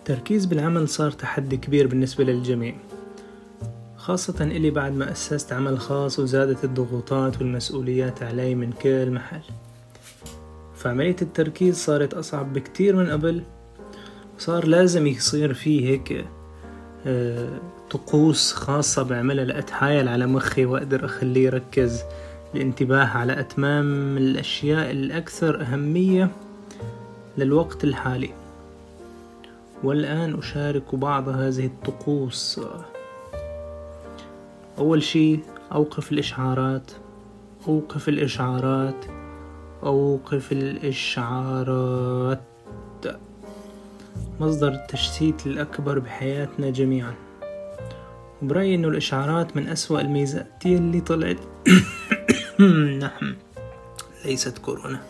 التركيز بالعمل صار تحدي كبير بالنسبة للجميع خاصة إلي بعد ما أسست عمل خاص وزادت الضغوطات والمسؤوليات علي من كل محل. فعملية التركيز صارت أصعب بكتير من قبل وصار لازم يصير فيه هيك آه، طقوس خاصة بعملها لأتحايل على مخي وأقدر أخليه يركز الانتباه على أتمام الأشياء الأكثر أهمية للوقت الحالي. والآن أشارك بعض هذه الطقوس. أول شي أوقف الإشعارات. أوقف الإشعارات. أوقف الإشعارات. مصدر التشتيت الأكبر بحياتنا جميعا. وبرأيي إنه الإشعارات من أسوأ الميزات اللي طلعت. نعم ليست كورونا.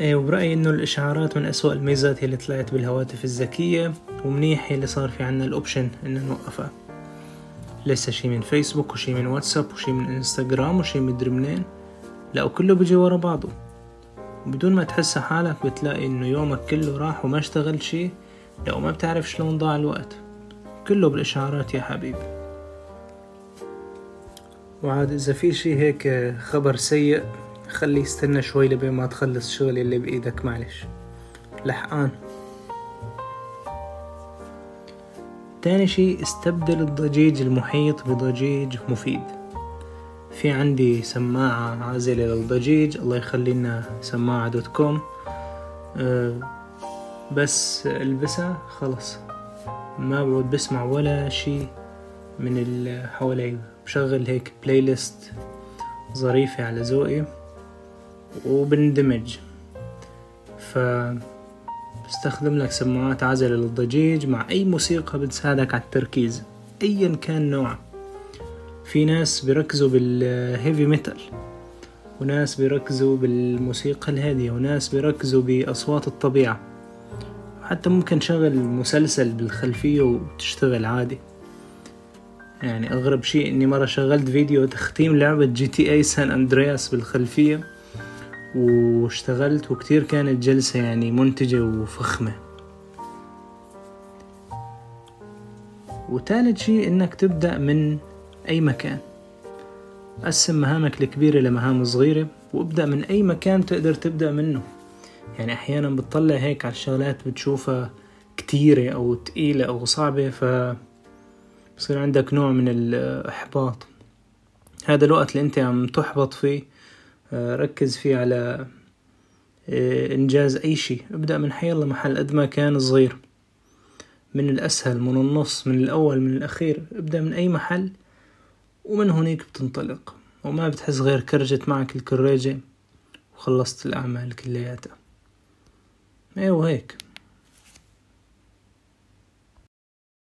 وبرأيي إنه الإشعارات من أسوأ الميزات اللي طلعت بالهواتف الذكية ومنيح اللي صار في عنا الأوبشن إنه نوقفها. لسه شي من فيسبوك وشي من واتساب وشي من انستغرام وشي مدري منين لا وكله بيجي ورا بعضه. بدون ما تحس حالك بتلاقي إنه يومك كله راح وما اشتغل شي لو ما بتعرف شلون ضاع الوقت. كله بالإشعارات يا حبيبي. وعاد إذا في شي هيك خبر سيء خليه يستنى شوي لبين ما تخلص شغل اللي بإيدك معلش. لحقان. تاني شي استبدل الضجيج المحيط بضجيج مفيد. في عندي سماعة عازلة للضجيج الله يخلي لنا سماعة dot com. أه بس البسها خلص. ما بعود بسمع ولا شي من حوالي. بشغل هيك playlist ظريفة على ذوقي. وبندمج. ف بستخدم لك سماعات عزلة للضجيج مع أي موسيقى بتساعدك على التركيز أيا كان نوعها في ناس بيركزوا بال heavy metal وناس بيركزوا بالموسيقى الهادية وناس بيركزوا بأصوات الطبيعة. حتى ممكن تشغل مسلسل بالخلفية وتشتغل عادي. يعني أغرب شيء إني مرة شغلت فيديو تختيم لعبة GTA San Andreas بالخلفية. واشتغلت وكتير كانت جلسة يعني منتجة وفخمة. وتالت شي إنك تبدأ من أي مكان. قسم مهامك الكبيرة لمهام صغيرة وابدأ من أي مكان تقدر تبدأ منه. يعني أحيانا بتطلع هيك على الشغلات بتشوفها كتيرة أو تقيلة أو صعبة ف بصير عندك نوع من الإحباط. هذا الوقت اللي أنت عم تحبط فيه ركز فيه على آه، إنجاز أي شي ابدأ من حي الله محل قد ما كان صغير. من الأسهل من النص من الأول من الأخير. ابدأ من أي محل ومن هناك بتنطلق. وما بتحس غير كرجت معك الكراجة وخلصت الأعمال كلياتها. إيه وهيك.